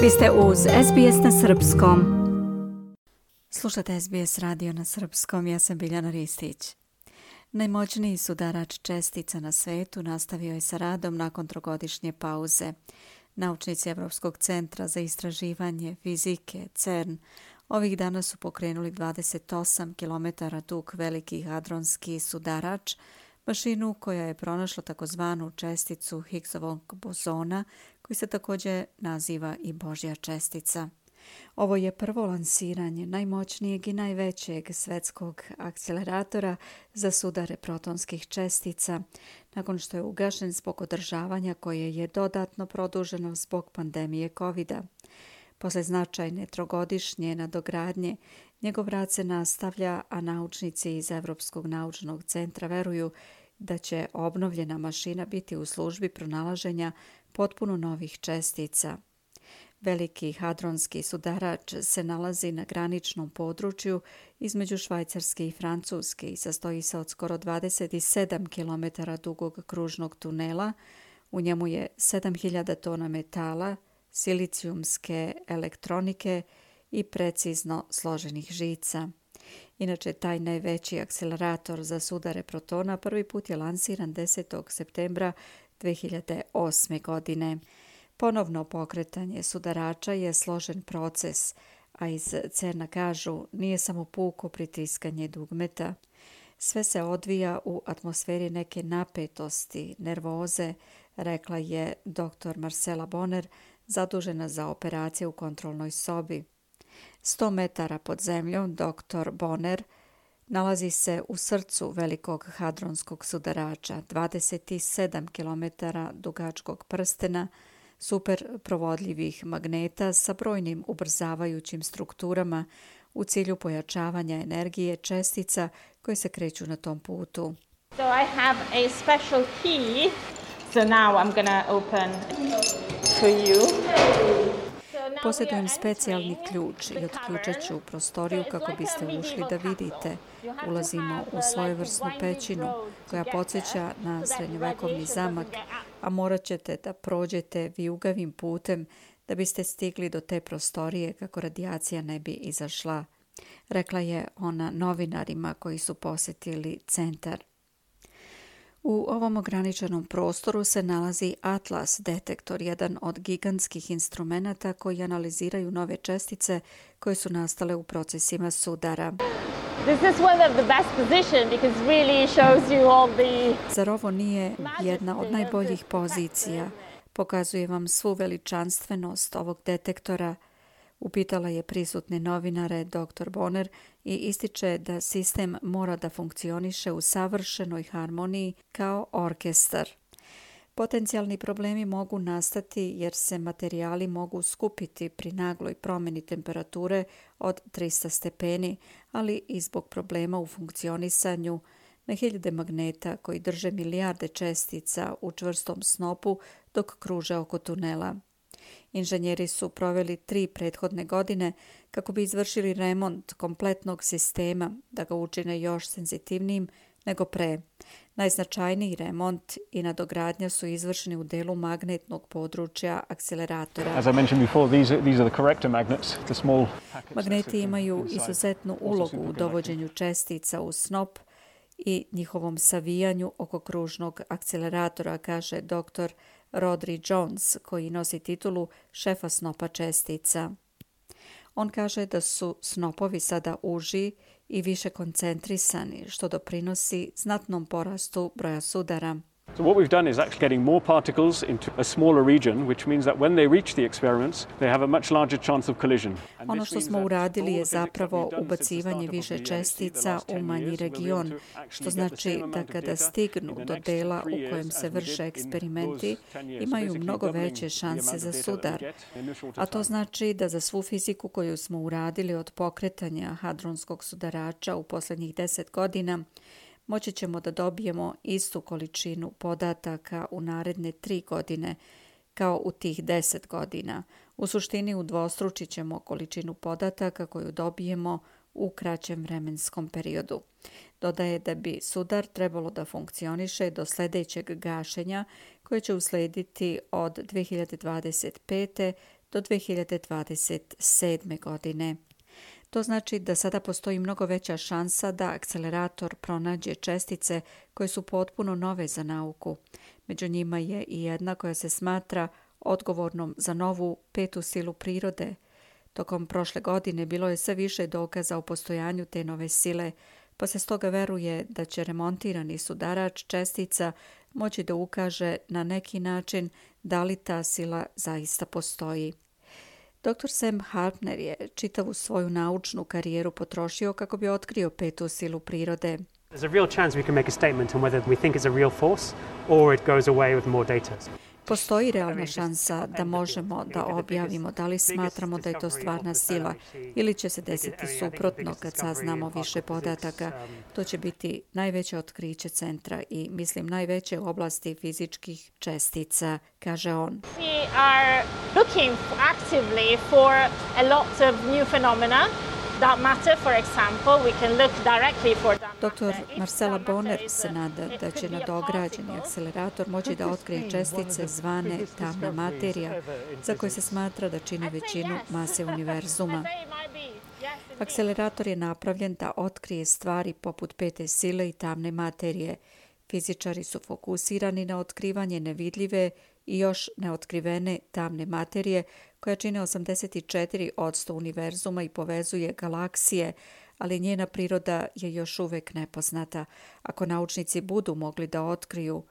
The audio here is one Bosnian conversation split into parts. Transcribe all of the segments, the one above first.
Vi ste uz SBS na Srpskom. Slušate SBS radio na Srpskom, ja sam Biljana Ristić. Najmoćniji sudarač čestica na svetu nastavio je sa radom nakon trogodišnje pauze. Naučnici Evropskog centra za istraživanje fizike CERN ovih dana su pokrenuli 28 km dug veliki hadronski sudarač, mašinu koja je pronašla takozvanu česticu Higgsovog bozona, koji se također naziva i Božja čestica. Ovo je prvo lansiranje najmoćnijeg i najvećeg svetskog akceleratora za sudare protonskih čestica, nakon što je ugašen zbog održavanja koje je dodatno produženo zbog pandemije covid -a. Posle značajne trogodišnje nadogradnje, njegov rad se nastavlja, a naučnici iz Evropskog naučnog centra veruju da će obnovljena mašina biti u službi pronalaženja potpuno novih čestica. Veliki hadronski sudarač se nalazi na graničnom području između Švajcarske i Francuske i sastoji se od skoro 27 km dugog kružnog tunela. U njemu je 7000 tona metala, silicijumske elektronike i i precizno složenih žica. Inače, taj najveći akcelerator za sudare protona prvi put je lansiran 10. septembra 2008. godine. Ponovno pokretanje sudarača je složen proces, a iz CERNA kažu nije samo puko pritiskanje dugmeta. Sve se odvija u atmosferi neke napetosti, nervoze, rekla je dr. Marcela Bonner, zadužena za operacije u kontrolnoj sobi. 100 metara pod zemljom dr. Bonner nalazi se u srcu velikog hadronskog sudarača, 27 km dugačkog prstena, superprovodljivih magneta sa brojnim ubrzavajućim strukturama u cilju pojačavanja energije čestica koje se kreću na tom putu. So I have a special key. So now I'm going to open for you. Posjedujem specijalni ključ i otključat ću prostoriju kako biste ušli da vidite. Ulazimo u svojevrsnu pećinu koja podsjeća na srednjovekovni zamak, a morat ćete da prođete viugavim putem da biste stigli do te prostorije kako radijacija ne bi izašla, rekla je ona novinarima koji su posjetili centar. U ovom ograničenom prostoru se nalazi Atlas detektor, jedan od gigantskih instrumenta koji analiziraju nove čestice koje su nastale u procesima sudara. Zar ovo nije jedna od najboljih pozicija? Pokazuje vam svu veličanstvenost ovog detektora, upitala je prisutne novinare dr. Bonner i ističe da sistem mora da funkcioniše u savršenoj harmoniji kao orkestar. Potencijalni problemi mogu nastati jer se materijali mogu skupiti pri nagloj promjeni temperature od 300 stepeni, ali i zbog problema u funkcionisanju na hiljade magneta koji drže milijarde čestica u čvrstom snopu dok kruže oko tunela. Inženjeri su proveli tri prethodne godine kako bi izvršili remont kompletnog sistema da ga učine još senzitivnijim nego pre. Najznačajniji remont i nadogradnja su izvršeni u delu magnetnog područja akceleratora. Magneti imaju izuzetnu ulogu u dovođenju čestica u snop i njihovom savijanju oko kružnog akceleratora, kaže dr. Rodri Jones, koji nosi titulu šefa snopa čestica. On kaže da su snopovi sada uži i više koncentrisani, što doprinosi znatnom porastu broja sudara. So what we've done is actually getting more particles into a smaller region, which means that when they reach the experiments, they have a much larger chance of collision. Ono što smo uradili je zapravo ubacivanje više čestica u manji region, što znači da kada stignu do dela u kojem se vrše eksperimenti, imaju mnogo veće šanse za sudar. A to znači da za svu fiziku koju smo uradili od pokretanja hadronskog sudarača u posljednjih deset godina, moći ćemo da dobijemo istu količinu podataka u naredne tri godine kao u tih deset godina. U suštini udvostručit ćemo količinu podataka koju dobijemo u kraćem vremenskom periodu. Dodaje da bi sudar trebalo da funkcioniše do sljedećeg gašenja koje će uslediti od 2025. do 2027. godine. To znači da sada postoji mnogo veća šansa da akcelerator pronađe čestice koje su potpuno nove za nauku. Među njima je i jedna koja se smatra odgovornom za novu petu silu prirode. Tokom prošle godine bilo je sve više dokaza o postojanju te nove sile, pa se stoga veruje da će remontirani sudarač čestica moći da ukaže na neki način da li ta sila zaista postoji. Dr. Sam Hartner je čitavu svoju naučnu karijeru potrošio kako bi otkrio petu silu prirode. There's a real chance we can make a statement on whether we think it's a real force or it goes away with more data. Postoji realna šansa da možemo da objavimo da li smatramo da je to stvarna sila ili će se desiti suprotno kad saznamo više podataka. To će biti najveće otkriće centra i mislim najveće u oblasti fizičkih čestica, kaže on. We are looking actively for a lot of new phenomena dark matter, for example, we can look directly for dark Dr. Marcela Bonner se nada da će nadograđeni akcelerator moći da otkrije čestice zvane tamna materija, za koje se smatra da čine većinu mase univerzuma. Akcelerator je napravljen da otkrije stvari poput pete sile i tamne materije. Fizičari su fokusirani na otkrivanje nevidljive i još neotkrivene tamne materije koja čine 84 odsto univerzuma i povezuje galaksije, ali njena priroda je još uvek nepoznata. Ako naučnici budu mogli da otkriju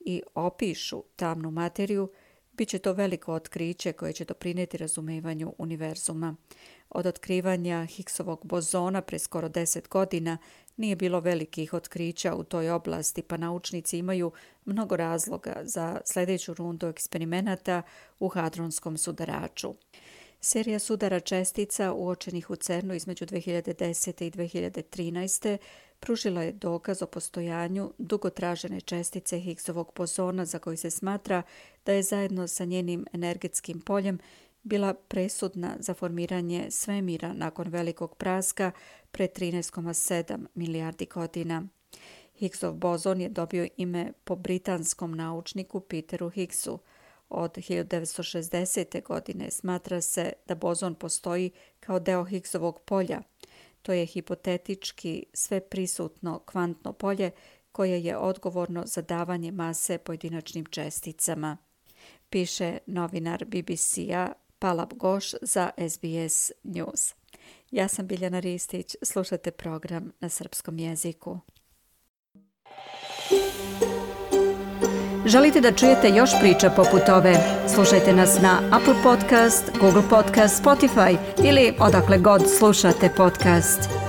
i opišu tamnu materiju, bit će to veliko otkriće koje će doprineti razumevanju univerzuma. Od otkrivanja Higgsovog bozona pre skoro 10 godina nije bilo velikih otkrića u toj oblasti, pa naučnici imaju mnogo razloga za sljedeću rundu eksperimenata u hadronskom sudaraču. Serija sudara čestica uočenih u CERNu između 2010. i 2013. pružila je dokaz o postojanju dugotražene čestice Higgsovog bozona za koji se smatra da je zajedno sa njenim energetskim poljem bila presudna za formiranje svemira nakon velikog praska pre 13,7 milijardi godina. Higgsov bozon je dobio ime po britanskom naučniku Peteru Higgsu. Od 1960. godine smatra se da bozon postoji kao deo Higgsovog polja. To je hipotetički sve prisutno kvantno polje koje je odgovorno za davanje mase pojedinačnim česticama. Piše novinar BBC-a Palab Goš za SBS News. Ja sam Biljana Ristić, slušate program na srpskom jeziku. Želite da čujete još priča poput ove? Slušajte nas na Apple Podcast, Google Podcast, Spotify ili odakle god slušate podcast.